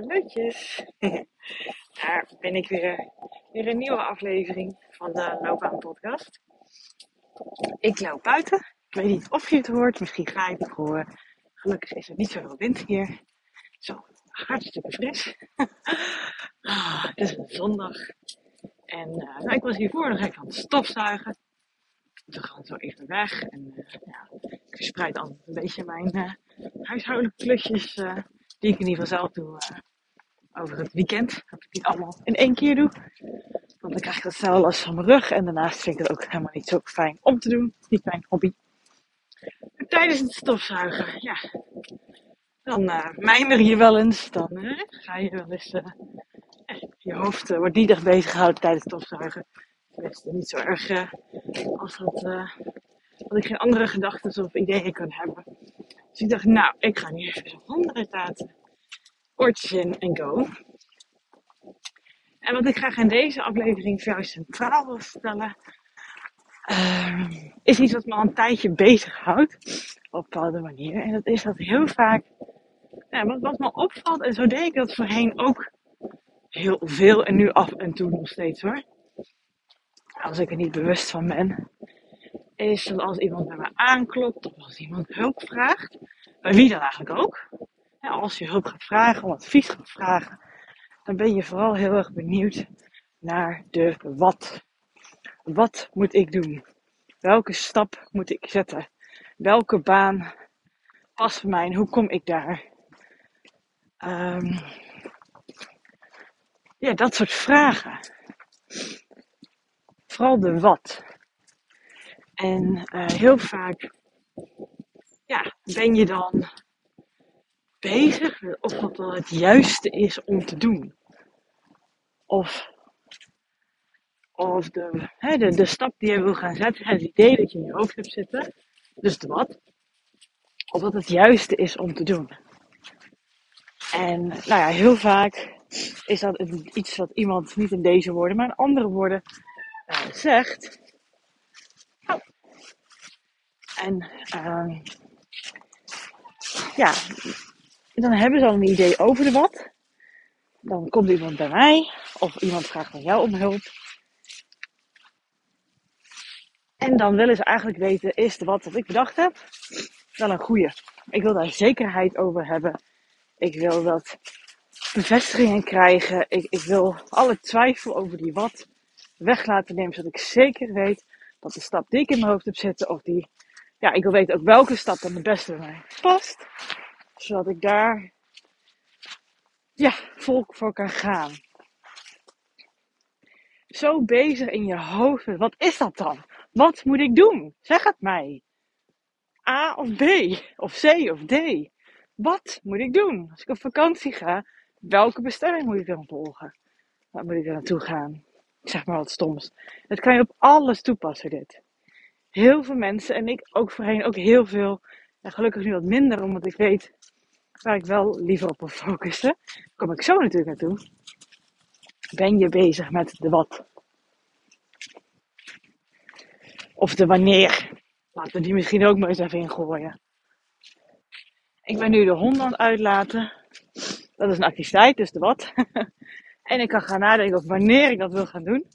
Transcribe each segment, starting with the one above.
Hallootjes. Daar ben ik weer. Weer een nieuwe aflevering van de Loopbaan Podcast. Ik loop buiten. Ik weet niet of je het hoort. Misschien ga je het horen. Gelukkig is er niet zoveel wind hier. Zo, hartstikke fris. ah, het is een zondag. En uh, nou, ik was hiervoor nog even aan het stofzuigen. Toen gaan zo even weg. En uh, ja, ik verspreid altijd een beetje mijn uh, huishoudelijke klusjes die ik in ieder geval zelf doe over het weekend. Dat ik niet allemaal in één keer doe. Want dan krijg ik dat snel last van mijn rug. En daarnaast vind ik het ook helemaal niet zo fijn om te doen. Niet mijn hobby. Tijdens het stofzuigen, ja. Dan uh, mijmer je wel eens. Dan uh, ga je wel eens. je hoofd wordt niet echt bezig gehouden tijdens het stofzuigen. Het is niet zo erg als dat, dat ik geen andere gedachten of ideeën kan hebben. Dus ik dacht, nou, ik ga nu even zo'n handen uitlaten. Oortjes in en go. En wat ik graag in deze aflevering voor centraal wil stellen, uh, is iets wat me al een tijdje bezighoudt. Op bepaalde manier. En dat is dat heel vaak, wat, wat me opvalt, en zo deed ik dat voorheen ook heel veel en nu af en toe nog steeds hoor. Als ik er niet bewust van ben, is dat als iemand bij me aanklopt of als iemand hulp vraagt, bij wie dan eigenlijk ook. Als je hulp gaat vragen, om advies gaat vragen, dan ben je vooral heel erg benieuwd naar de wat. Wat moet ik doen? Welke stap moet ik zetten? Welke baan past voor mij hoe kom ik daar? Um, ja, dat soort vragen. Vooral de wat. En uh, heel vaak ja, ben je dan bezig of dat wel het juiste is om te doen. Of, of de, hè, de, de stap die je wil gaan zetten, het idee dat je in je hoofd hebt zitten, dus de wat. Of dat het juiste is om te doen. En nou ja, heel vaak is dat iets wat iemand niet in deze woorden, maar in andere woorden uh, zegt. En uh, ja, dan hebben ze al een idee over de wat. Dan komt iemand bij mij of iemand vraagt van jou om hulp. En dan willen ze eigenlijk weten, is de wat wat ik bedacht heb wel een goede? Ik wil daar zekerheid over hebben. Ik wil dat bevestigingen krijgen. Ik, ik wil alle twijfel over die wat weg laten nemen, zodat ik zeker weet dat de stap die ik in mijn hoofd heb zitten, of die ja, ik wil weten ook welke stap dan de beste bij mij past. Zodat ik daar ja, vol voor kan gaan. Zo bezig in je hoofd. Wat is dat dan? Wat moet ik doen? Zeg het mij. A of B? Of C of D? Wat moet ik doen? Als ik op vakantie ga, welke bestemming moet ik dan volgen? Waar moet ik er naartoe gaan? Zeg maar wat stoms. Het kan je op alles toepassen, dit heel veel mensen en ik ook voorheen ook heel veel. En gelukkig nu wat minder, omdat ik weet waar ik wel liever op wil focussen. Daar kom ik zo natuurlijk naartoe. Ben je bezig met de wat? Of de wanneer? Laten we die misschien ook maar eens even ingooien. Ik ben nu de hond aan het uitlaten. Dat is een activiteit, dus de wat. en ik kan gaan nadenken over wanneer ik dat wil gaan doen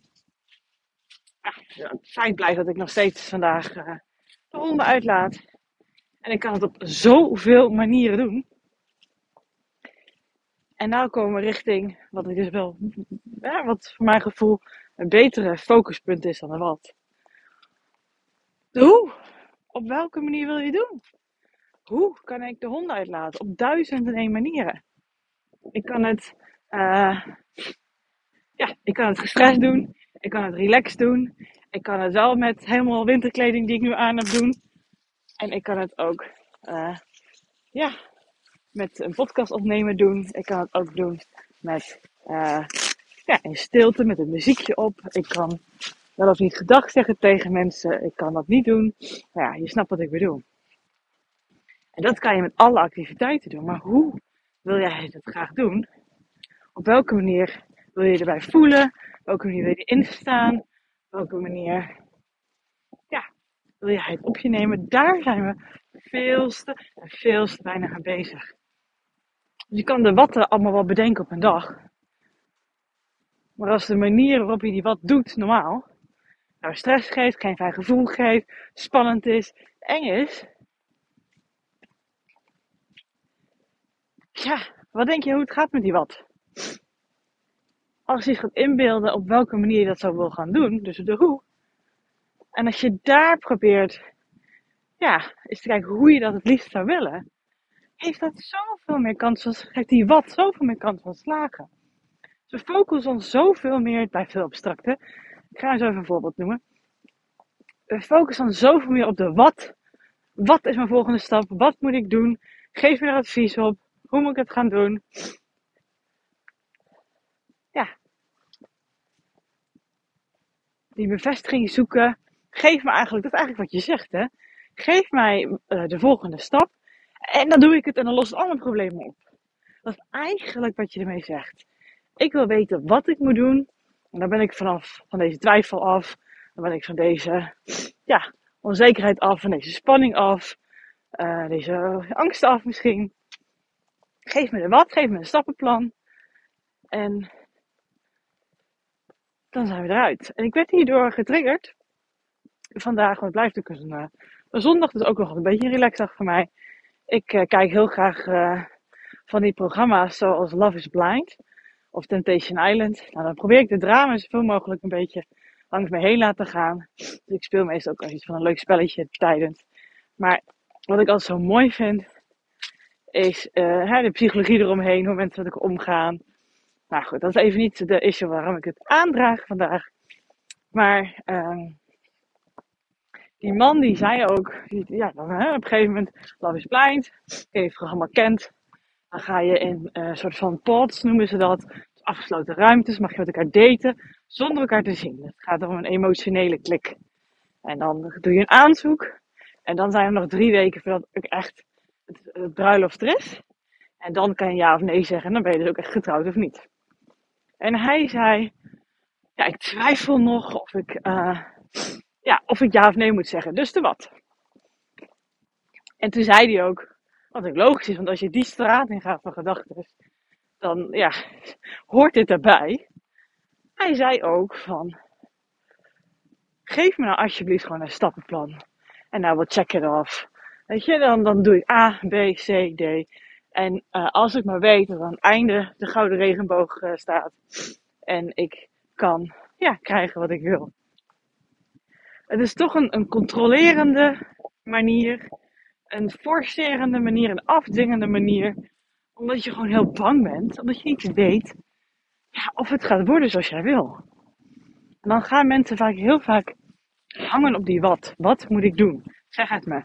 het feit blijft dat ik nog steeds vandaag uh, de honden uitlaat. En ik kan het op zoveel manieren doen. En nou komen we richting wat ik dus wel, ja, wat voor mijn gevoel een betere focuspunt is dan een wat. Hoe? Op welke manier wil je doen? Hoe kan ik de honden uitlaten? Op duizenden en één manieren. Ik kan het, uh, ja, ik kan het gestrest doen. Ik kan het relaxed doen. Ik kan het wel met helemaal winterkleding die ik nu aan heb doen. En ik kan het ook uh, ja, met een podcast opnemen doen. Ik kan het ook doen met uh, ja, in stilte met een muziekje op. Ik kan wel of niet gedag zeggen tegen mensen. Ik kan dat niet doen. Nou ja, je snapt wat ik bedoel. En dat kan je met alle activiteiten doen. Maar hoe wil jij het graag doen? Op welke manier wil je erbij voelen? Op welke manier wil je erin staan? welke manier ja, wil je het op je nemen? Daar zijn we veel te en veel te weinig aan bezig. Je kan de watten allemaal wel bedenken op een dag. Maar als de manier waarop je die wat doet normaal, nou stress geeft, geen fijn gevoel geeft, spannend is, eng is. Ja, wat denk je hoe het gaat met die wat? Als je gaat inbeelden op welke manier je dat zou wil gaan doen, dus de hoe. En als je daar probeert, ja, eens te kijken hoe je dat het liefst zou willen, heeft dat zoveel meer kans van, die wat zoveel meer kans van slagen. we focussen ons zoveel meer, bij veel abstracte. Ik ga eens even een voorbeeld noemen. We focussen ons zoveel meer op de wat. Wat is mijn volgende stap? Wat moet ik doen? Geef me er advies op. Hoe moet ik het gaan doen? Ja. Die bevestiging zoeken. Geef me eigenlijk, dat is eigenlijk wat je zegt hè. Geef mij uh, de volgende stap. En dan doe ik het en dan lost het alle problemen op. Dat is eigenlijk wat je ermee zegt. Ik wil weten wat ik moet doen. En dan ben ik vanaf van deze twijfel af. Dan ben ik van deze ja, onzekerheid af, van deze spanning af. Uh, deze angst af misschien. Geef me de wat, geef me een stappenplan. En dan zijn we eruit. En ik werd hierdoor getriggerd. Vandaag, want het blijft natuurlijk een, eh, een zondag, dus ook nog een beetje een relaxdag voor mij. Ik uh, kijk heel graag uh, van die programma's zoals Love is Blind of Temptation Island. Nou, dan probeer ik de drama zoveel mogelijk een beetje langs me heen laten gaan. Dus ik speel meestal ook als iets van een leuk spelletje tijdens. Maar wat ik altijd zo mooi vind, is uh, de psychologie eromheen, hoe mensen met elkaar omgaan. Nou goed, dat is even niet de issue waarom ik het aandraag vandaag. Maar uh, die man die zei ook, ja, dan, hè, op een gegeven moment, Love is Blind, je het programma kent. Dan ga je in een uh, soort van pods, noemen ze dat. Dus afgesloten ruimtes, mag je met elkaar daten, zonder elkaar te zien. Het gaat om een emotionele klik. En dan doe je een aanzoek. En dan zijn er nog drie weken voordat ik echt het, het bruiloft er is. En dan kan je ja of nee zeggen. En dan ben je dus ook echt getrouwd of niet. En hij zei, ja, ik twijfel nog of ik, uh, ja, of ik ja of nee moet zeggen. Dus de wat. En toen zei hij ook, wat ook logisch is, want als je die straat in gaat van gedachten, dan ja, hoort dit erbij. Hij zei ook van, geef me nou alsjeblieft gewoon een stappenplan. En nou, wat check off. Weet je, dan, dan doe ik A, B, C, D. En uh, als ik maar weet dat aan het einde de gouden regenboog uh, staat. En ik kan ja, krijgen wat ik wil. Het is toch een, een controlerende manier. Een forcerende manier, een afdwingende manier. Omdat je gewoon heel bang bent. Omdat je niet weet ja, of het gaat worden zoals jij wil. Dan gaan mensen vaak heel vaak hangen op die wat. Wat moet ik doen? Zeg het me.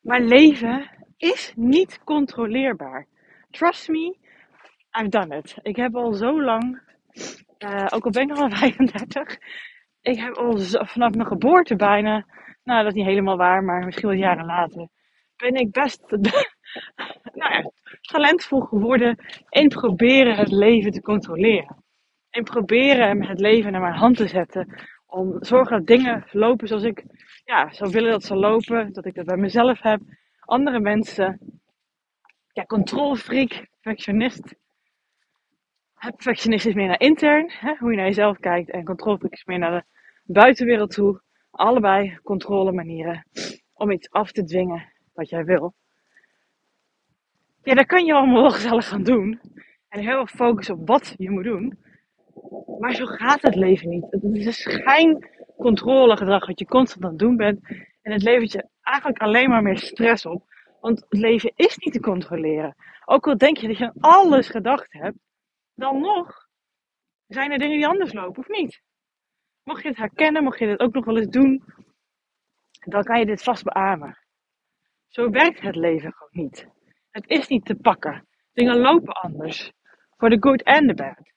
Maar leven is niet controleerbaar. Trust me, I've done it. Ik heb al zo lang, uh, ook al ben ik al 35, ik heb al vanaf mijn geboorte bijna, nou dat is niet helemaal waar, maar misschien wel jaren later, ben ik best nou ja, talentvol geworden in proberen het leven te controleren. In proberen het leven naar mijn hand te zetten. Om zorgen dat dingen lopen zoals ik ja, zou willen dat ze lopen. Dat ik dat bij mezelf heb. Andere mensen. Ja, controlfreak, perfectionist. Perfectionist is meer naar intern, hè, hoe je naar jezelf kijkt. En controlfreak is meer naar de buitenwereld toe. Allebei controle manieren om iets af te dwingen wat jij wil. Ja, dat kan je allemaal wel gezellig gaan doen. En heel erg focussen op wat je moet doen. Maar zo gaat het leven niet. Het is een schijncontrolegedrag wat je constant aan het doen bent. En het levert je eigenlijk alleen maar meer stress op. Want het leven is niet te controleren. Ook al denk je dat je aan alles gedacht hebt, dan nog zijn er dingen die anders lopen of niet. Mocht je het herkennen, mocht je dit ook nog wel eens doen, dan kan je dit vast beamen. Zo werkt het leven gewoon niet. Het is niet te pakken. Dingen lopen anders. Voor de good en de bad.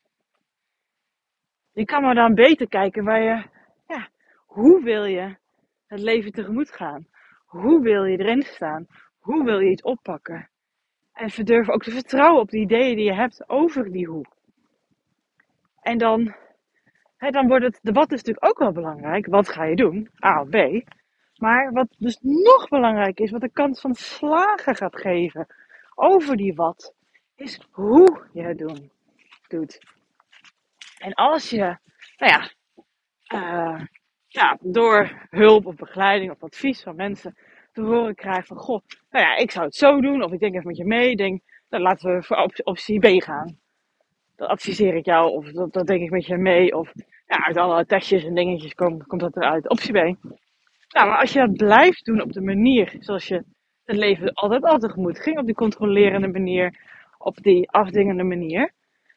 Je kan maar dan beter kijken waar je, ja, hoe wil je het leven tegemoet gaan? Hoe wil je erin staan? Hoe wil je iets oppakken? En verdurf ook te vertrouwen op de ideeën die je hebt over die hoe. En dan, hè, dan wordt het, de wat is natuurlijk ook wel belangrijk. Wat ga je doen? A of B. Maar wat dus nog belangrijk is, wat de kans van slagen gaat geven over die wat, is hoe je het doen, doet. En als je, nou ja, uh, ja, door hulp of begeleiding of advies van mensen te horen krijgt van, goh, nou ja, ik zou het zo doen, of ik denk even met je mee, denk, dan laten we voor optie B gaan. Dat adviseer ik jou, of dat, denk ik met je mee, of ja, uit alle testjes en dingetjes komt, komt dat eruit. Optie B. Nou, maar als je dat blijft doen op de manier zoals je het leven altijd al tegemoet ging, op die controlerende manier, op die afdingende manier,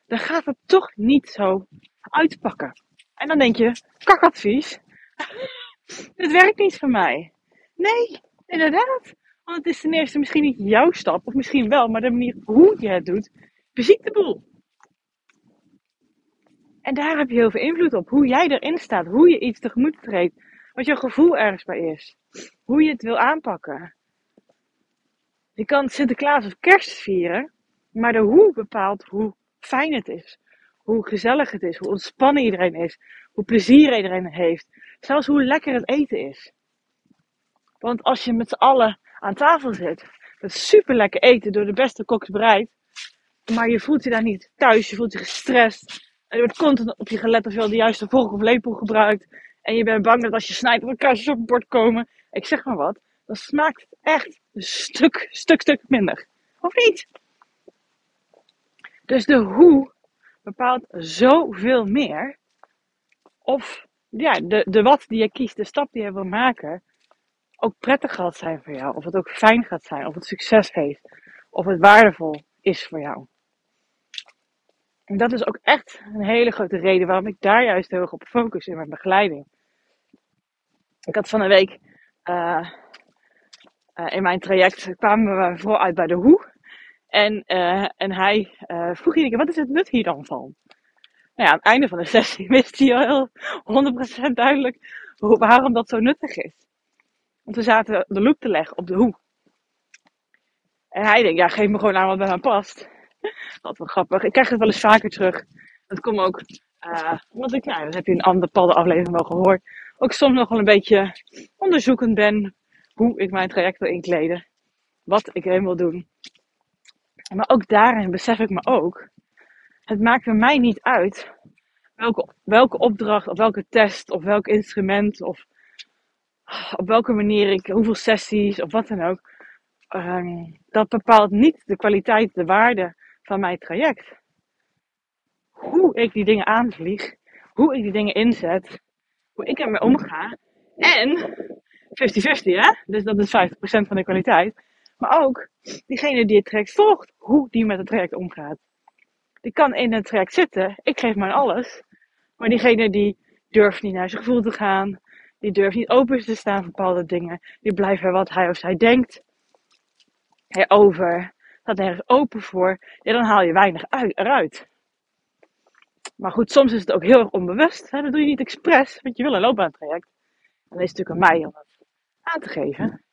dan gaat het toch niet zo uitpakken. En dan denk je, kakadvies, dit werkt niet voor mij. Nee, inderdaad. Want het is ten eerste misschien niet jouw stap, of misschien wel, maar de manier hoe je het doet, beziekt de boel. En daar heb je heel veel invloed op. Hoe jij erin staat, hoe je iets tegemoet treedt, wat je gevoel ergens bij is, hoe je het wil aanpakken. Je kan Sinterklaas of kerst vieren, maar de hoe bepaalt hoe fijn het is. Hoe gezellig het is, hoe ontspannen iedereen is, hoe plezier iedereen heeft. Zelfs hoe lekker het eten is. Want als je met z'n allen aan tafel zit, met super lekker eten door de beste koks bereid, maar je voelt je daar niet thuis, je voelt je gestrest. En er wordt continu op je gelet of je wel de juiste vork of lepel gebruikt. En je bent bang dat als je snijdt, er kastjes op het bord komen. Ik zeg maar wat, dan smaakt het echt een stuk, stuk, stuk minder. Of niet? Dus de hoe bepaalt zoveel meer. Of ja, de, de wat die je kiest, de stap die je wil maken, ook prettig gaat zijn voor jou. Of het ook fijn gaat zijn. Of het succes heeft. Of het waardevol is voor jou. En dat is ook echt een hele grote reden waarom ik daar juist heel erg op focus in mijn begeleiding. Ik had van een week uh, uh, in mijn traject kwamen we vooral uit bij de hoe. En, uh, en hij vroeg iedere wat is het nut hier dan van? Nou ja, aan het einde van de sessie wist hij al heel 100% duidelijk waarom dat zo nuttig is. Want we zaten de loop te leggen op de hoe. En hij denkt, ja, geef me gewoon aan wat bij hem past. Wat wel grappig. Ik krijg het wel eens vaker terug. Dat komt ook, uh, omdat ik, ja, dat heb je in een andere aflevering wel gehoord. Ook soms nog wel een beetje onderzoekend ben hoe ik mijn traject wil inkleden. Wat ik erin wil doen. Maar ook daarin besef ik me ook, het maakt bij mij niet uit welke, welke opdracht of welke test of welk instrument of op welke manier ik, hoeveel sessies of wat dan ook. Um, dat bepaalt niet de kwaliteit, de waarde van mijn traject. Hoe ik die dingen aanvlieg, hoe ik die dingen inzet, hoe ik ermee omga. En 50-50 hè, dus dat is 50% van de kwaliteit. Maar ook diegene die het traject volgt, hoe die met het traject omgaat. Die kan in het traject zitten, ik geef maar alles. Maar diegene die durft niet naar zijn gevoel te gaan, die durft niet open te staan voor bepaalde dingen, die blijft bij wat hij of zij denkt over, staat nergens open voor, dan haal je weinig uit, eruit. Maar goed, soms is het ook heel erg onbewust. Dat doe je niet expres, want je wil een loopbaantraject. En dan is natuurlijk aan mij om dat aan te geven.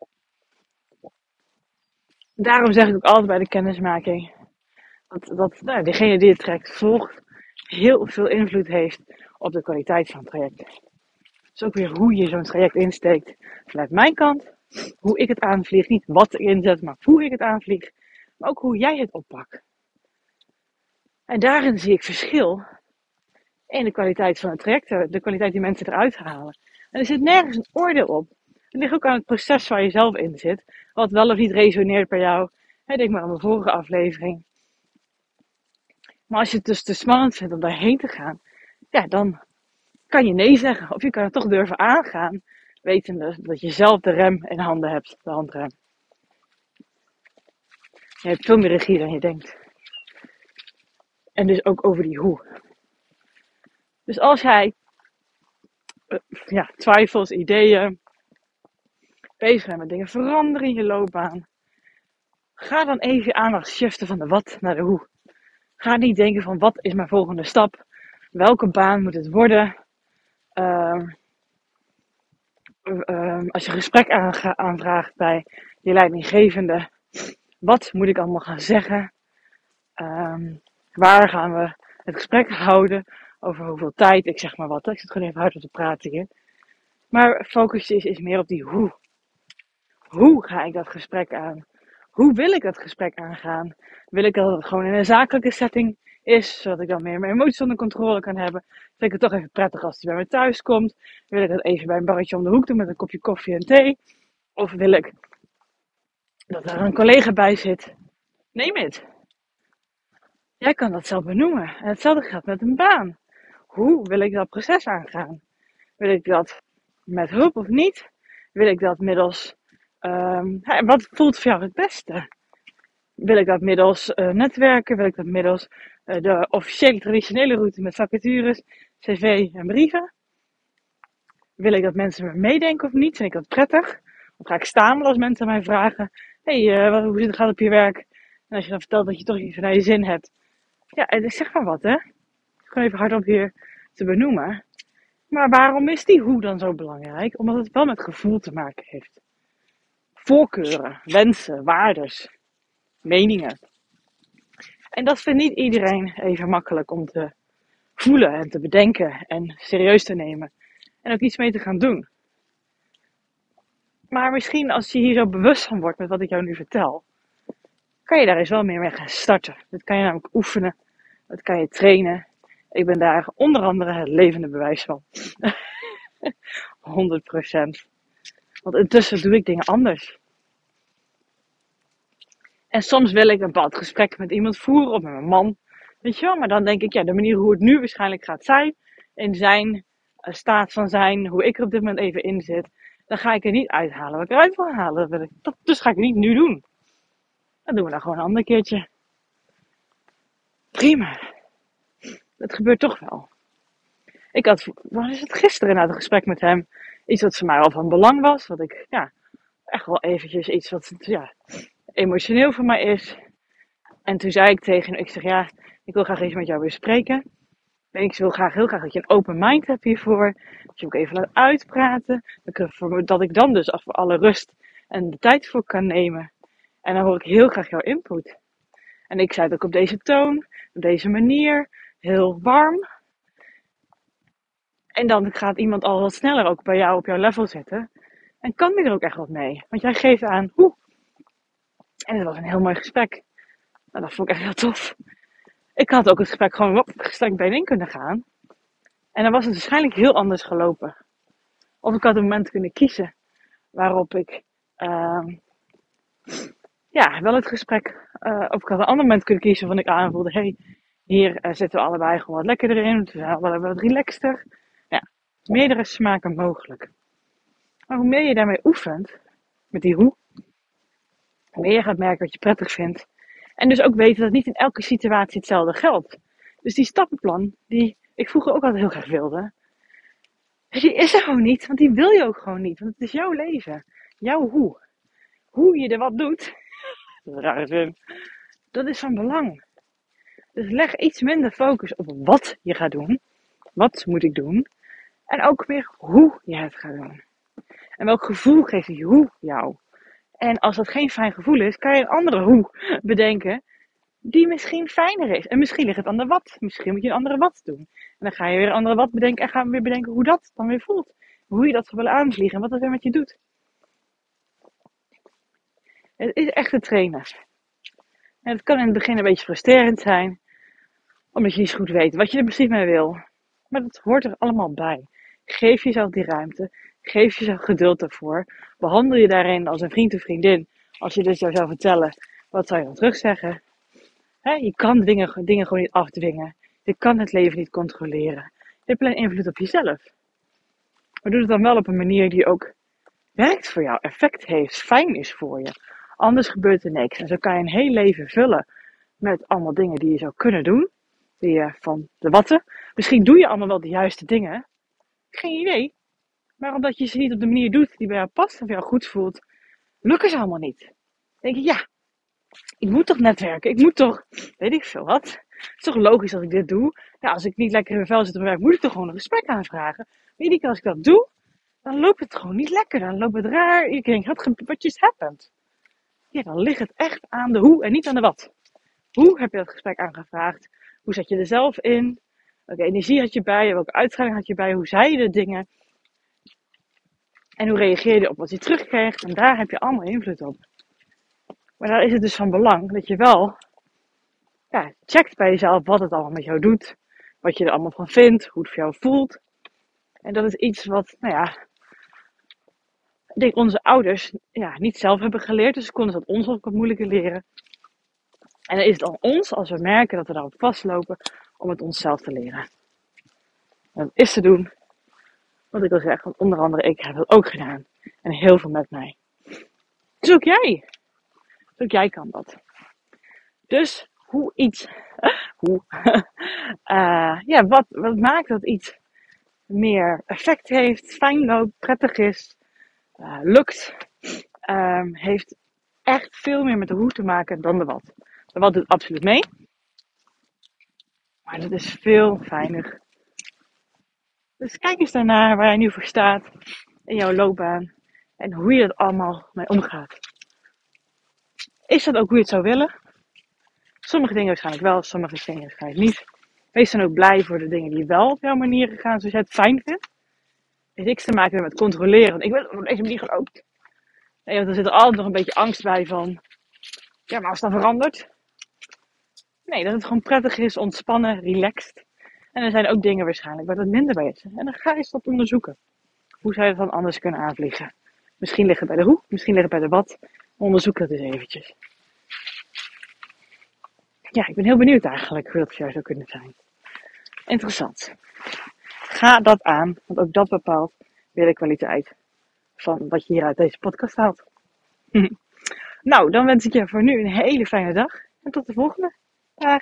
Daarom zeg ik ook altijd bij de kennismaking dat, dat nou, degene die het traject volgt heel veel invloed heeft op de kwaliteit van het traject. Dus ook weer hoe je zo'n traject insteekt vanuit mijn kant hoe ik het aanvlieg. Niet wat ik inzet, maar hoe ik het aanvlieg. Maar ook hoe jij het oppakt. En daarin zie ik verschil in de kwaliteit van het traject, de kwaliteit die mensen eruit halen. En er zit nergens een oordeel op. Het ligt ook aan het proces waar je zelf in zit. Wat wel of niet resoneert bij jou. Denk maar aan mijn vorige aflevering. Maar als je het dus te spannend vindt om daarheen te gaan, ja, dan kan je nee zeggen. Of je kan het toch durven aangaan wetende dat je zelf de rem in handen hebt, de handrem. Je hebt veel meer regie dan je denkt. En dus ook over die hoe. Dus als jij uh, ja, twijfels, ideeën, bezig bent met dingen veranderen in je loopbaan, ga dan even je aandacht shiften van de wat naar de hoe. Ga niet denken van wat is mijn volgende stap, welke baan moet het worden. Uh, uh, als je gesprek aanvraagt bij je leidinggevende, wat moet ik allemaal gaan zeggen? Um, waar gaan we het gesprek houden? Over hoeveel tijd? Ik zeg maar wat. Ik zit gewoon even hard op te praten hier. Maar focus is, is meer op die hoe. Hoe ga ik dat gesprek aan? hoe wil ik dat gesprek aangaan? Wil ik dat het gewoon in een zakelijke setting is, zodat ik dan meer mijn emoties onder controle kan hebben? Vind ik het toch even prettig als hij bij me thuis komt? Wil ik dat even bij een barretje om de hoek doen met een kopje koffie en thee? Of wil ik dat er een collega bij zit? Neem het. Jij kan dat zelf benoemen. En hetzelfde geldt met een baan. Hoe wil ik dat proces aangaan? Wil ik dat met hulp of niet? Wil ik dat middels. Um, wat voelt voor jou het beste? Wil ik dat middels uh, netwerken? Wil ik dat middels de officiële traditionele route met vacatures, cv en brieven? Wil ik dat mensen me meedenken of niet? Vind ik dat prettig? Of ga ik staan als mensen mij vragen: hey, uh, hoe gaat het op je werk? En als je dan vertelt dat je toch iets naar je zin hebt. Ja, zeg maar wat, hè? Gewoon even hardop hier te benoemen. Maar waarom is die hoe dan zo belangrijk? Omdat het wel met gevoel te maken heeft. Voorkeuren, wensen, waardes, meningen. En dat vindt niet iedereen even makkelijk om te voelen en te bedenken en serieus te nemen. En ook iets mee te gaan doen. Maar misschien als je hier zo bewust van wordt met wat ik jou nu vertel, kan je daar eens wel meer mee gaan starten. Dat kan je namelijk oefenen, dat kan je trainen ik ben daar onder andere het levende bewijs van. 100%. Want intussen doe ik dingen anders. En soms wil ik een bepaald gesprek met iemand voeren of met mijn man. Weet je wel, maar dan denk ik, ja, de manier hoe het nu waarschijnlijk gaat zijn, in zijn uh, staat van zijn, hoe ik er op dit moment even in zit, dan ga ik er niet uithalen wat ik eruit wil halen. Dat dat, dus ga ik niet nu doen. Dat doen we dan gewoon een ander keertje. Prima het gebeurt toch wel. Ik had, wat is het gisteren na het gesprek met hem? Iets wat voor mij al van belang was. Wat ik, ja, echt wel eventjes iets wat, ja, emotioneel voor mij is. En toen zei ik tegen ik zeg ja, ik wil graag eens met jou weer spreken. En ik wil graag, heel graag dat je een open mind hebt hiervoor. Dat je ook even laat uitpraten. Dat ik dan dus voor alle rust en de tijd voor kan nemen. En dan hoor ik heel graag jouw input. En ik zei het ook op deze toon, op deze manier heel warm. En dan gaat iemand al wat sneller ook bij jou op jouw level zitten. En kan die er ook echt wat mee. Want jij geeft aan hoe. En het was een heel mooi gesprek. Nou, dat vond ik echt heel tof. Ik had ook het gesprek gewoon op gestrekt in kunnen gaan. En dan was het waarschijnlijk heel anders gelopen. Of ik had een moment kunnen kiezen waarop ik uh, ja, wel het gesprek. Uh, of ik had een ander moment kunnen kiezen waarvan ik aanvoelde: hey, hier uh, zitten we allebei gewoon wat lekkerder in. We zijn allebei wat relaxter. Ja, meerdere smaken mogelijk. Maar hoe meer je daarmee oefent, met die hoe meer gaat merken wat je prettig vindt. En dus ook weten dat niet in elke situatie hetzelfde geldt. Dus die stappenplan, die ik vroeger ook altijd heel graag wilde, die is er gewoon niet. Want die wil je ook gewoon niet. Want het is jouw leven. Jouw hoe. Hoe je er wat doet, dat is rare zin, dat is van belang. Dus leg iets minder focus op wat je gaat doen. Wat moet ik doen? En ook weer hoe je het gaat doen. En welk gevoel geeft die hoe jou? En als dat geen fijn gevoel is, kan je een andere hoe bedenken die misschien fijner is. En misschien ligt het aan de wat. Misschien moet je een andere wat doen. En dan ga je weer een andere wat bedenken en gaan we weer bedenken hoe dat dan weer voelt. Hoe je dat zou willen aanvliegen en wat dat weer met je doet. Het is echt een trainen. En het kan in het begin een beetje frustrerend zijn omdat je niet goed weet wat je er precies mee wil. Maar dat hoort er allemaal bij. Geef jezelf die ruimte. Geef jezelf geduld ervoor. Behandel je daarin als een vriend of vriendin. Als je dit zou zou vertellen, wat zou je dan terugzeggen? He, je kan dingen, dingen gewoon niet afdwingen. Je kan het leven niet controleren. Je hebt alleen invloed op jezelf. Maar doe het dan wel op een manier die ook werkt voor jou, effect heeft, fijn is voor je. Anders gebeurt er niks. En zo kan je een heel leven vullen met allemaal dingen die je zou kunnen doen die van de watten. Misschien doe je allemaal wel de juiste dingen. Geen idee. Maar omdat je ze niet op de manier doet die bij jou past voor jou goed voelt, lukken ze allemaal niet. Dan denk je, ja, ik moet toch netwerken. Ik moet toch, weet ik veel wat. Het is toch logisch dat ik dit doe. Ja, als ik niet lekker in mijn vel zit op mijn werk, moet ik toch gewoon een gesprek aanvragen. Maar iedere keer als ik dat doe, dan loopt het gewoon niet lekker. Dan loopt het raar. Je denkt, wat just happened? Ja, dan ligt het echt aan de hoe en niet aan de wat. Hoe heb je dat gesprek aangevraagd? Hoe zet je er zelf in? Welke energie had je bij je? Welke uitstraling had je bij je? Hoe zei je de dingen? En hoe reageer je op wat je terugkrijgt? En daar heb je allemaal invloed op. Maar daar is het dus van belang dat je wel checkt bij jezelf wat het allemaal met jou doet. Wat je er allemaal van vindt, hoe het voor jou voelt. En dat is iets wat, nou ja, ik denk onze ouders ja, niet zelf hebben geleerd. Dus konden ze dat ons ook wat moeilijker leren. En dan is het aan ons, als we merken dat we daarop vastlopen, om het onszelf te leren. En dat is te doen, wat ik al zeg, want onder andere ik heb dat ook gedaan. En heel veel met mij. Dus ook jij. Dus ook jij kan dat. Dus hoe iets, hoe, uh, ja, wat, wat maakt dat iets meer effect heeft, fijn loopt, prettig is, uh, lukt, um, heeft echt veel meer met de hoe te maken dan de wat. De wat doet absoluut mee. Maar dat is veel fijner. Dus kijk eens daarnaar waar jij nu voor staat in jouw loopbaan en hoe je dat allemaal mee omgaat. Is dat ook hoe je het zou willen? Sommige dingen waarschijnlijk wel, sommige dingen waarschijnlijk niet. Wees dan ook blij voor de dingen die wel op jouw manier gaan zoals jij het fijn vindt. Heeft niks te maken met controleren. Want ik wil op deze manier geloopt. Nee, want er zit er altijd nog een beetje angst bij van. Ja, maar als dat verandert. Nee, dat het gewoon prettig is, ontspannen, relaxed. En er zijn ook dingen waarschijnlijk waar het minder bij is. En dan ga je dat onderzoeken. Hoe zou je dat dan anders kunnen aanvliegen? Misschien liggen bij de hoe, misschien liggen bij de wat. Onderzoek dat eens eventjes. Ja, ik ben heel benieuwd eigenlijk hoe dat voor jou zou kunnen zijn. Interessant. Ga dat aan, want ook dat bepaalt weer de kwaliteit van wat je hier uit deze podcast haalt. nou, dan wens ik je voor nu een hele fijne dag en tot de volgende. Dag!